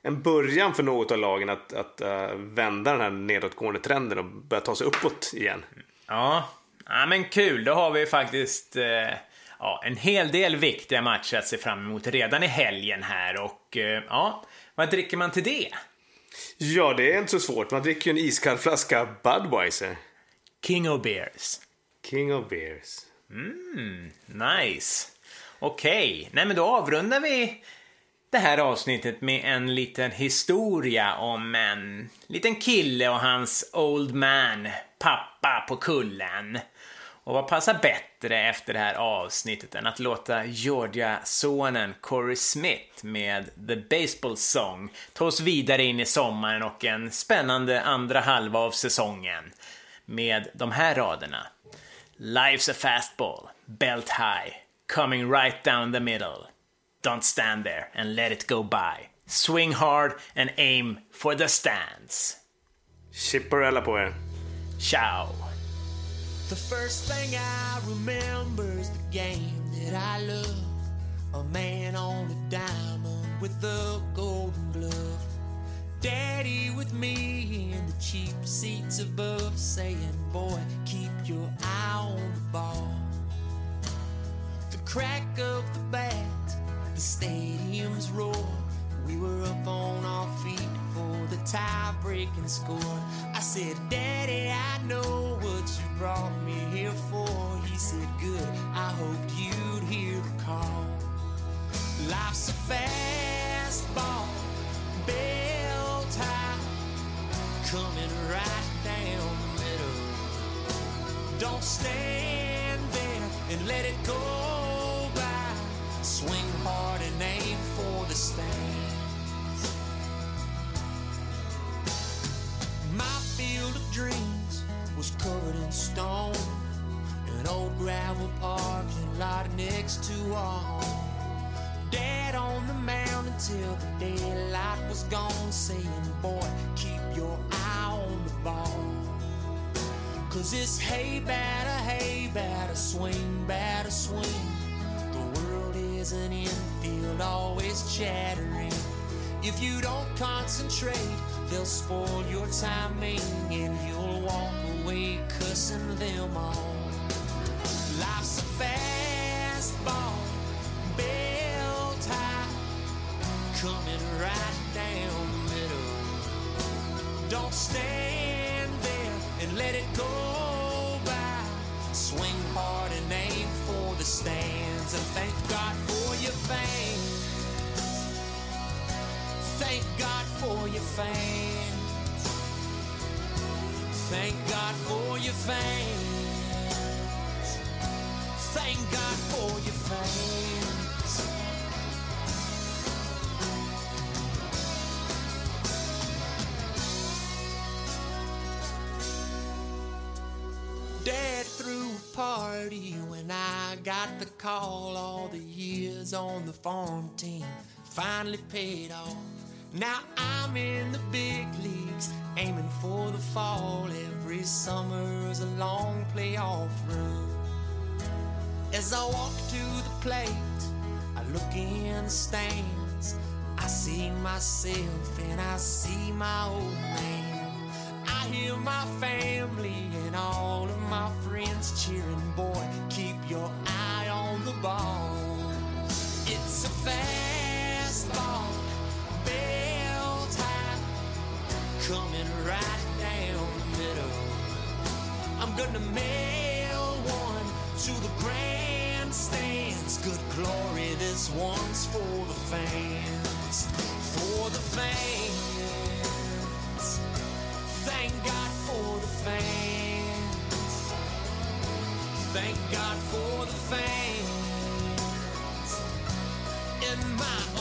[SPEAKER 2] en början för något av lagen att, att eh, vända den här nedåtgående trenden och börja ta sig uppåt igen.
[SPEAKER 1] Ja, ja men kul. Då har vi faktiskt eh, ja, en hel del viktiga matcher att se fram emot redan i helgen här. Och eh, ja, vad dricker man till det?
[SPEAKER 2] Ja, det är inte så svårt. Man dricker ju en iskall flaska Budweiser.
[SPEAKER 1] King of Beers.
[SPEAKER 2] King of beers.
[SPEAKER 1] Nice. Okej, nej men då avrundar vi det här avsnittet med en liten historia om en liten kille och hans old man, pappa på kullen. Och vad passar bättre efter det här avsnittet än att låta Georgia-sonen Corey Smith med The Baseball Song ta oss vidare in i sommaren och en spännande andra halva av säsongen med de här raderna. Life's a fastball, belt high, coming right down the middle. Don't stand there and let it go by. Swing hard and aim for the stands.
[SPEAKER 2] Chipperella på er.
[SPEAKER 1] Ciao!
[SPEAKER 5] The first thing I remember is the game that I love. A man on a diamond with a golden glove. Daddy with me in the cheap seats above, saying, Boy, keep your eye on the ball. The crack of the bat, the stadium's roar. We were up on our feet for the tie breaking score. I said, Daddy, I know what you brought me here for. He said, Good, I hoped you'd hear the call. Life's a fastball, bell tie, coming right down the middle. Don't stand there and let it go by. Swing hard and aim for the stands. Was covered in stone. An old gravel parking lot next to our home. Dad on the mound until the daylight was gone, saying, Boy, keep your eye on the ball. Cause it's hey batter, hey batter, swing batter, swing. The world is an infield, always chattering. If you don't concentrate, they'll spoil your timing and you'll cussing them all. Life's a fast ball, bell tie, coming right down the middle. Don't stand there and let it go by. Swing hard and aim for the stands. And thank God for your fans. Thank God for your fans. Thank God for your fans. Thank God for your fans. Dad threw a party when I got the call. All the years on the farm team finally paid off. Now I'm in the big leagues, aiming for the fall. Every summer's a long playoff run. As I walk to the plate, I look in the stands. I see myself and I see my old man. I hear my family and all of my friends cheering, boy, keep your eye on the ball. It's a fast ball, coming right down the middle. I'm gonna mail one to the grandstands. Good glory, this one's for the fans. For the fans. Thank God for the fans. Thank God for the fans. In my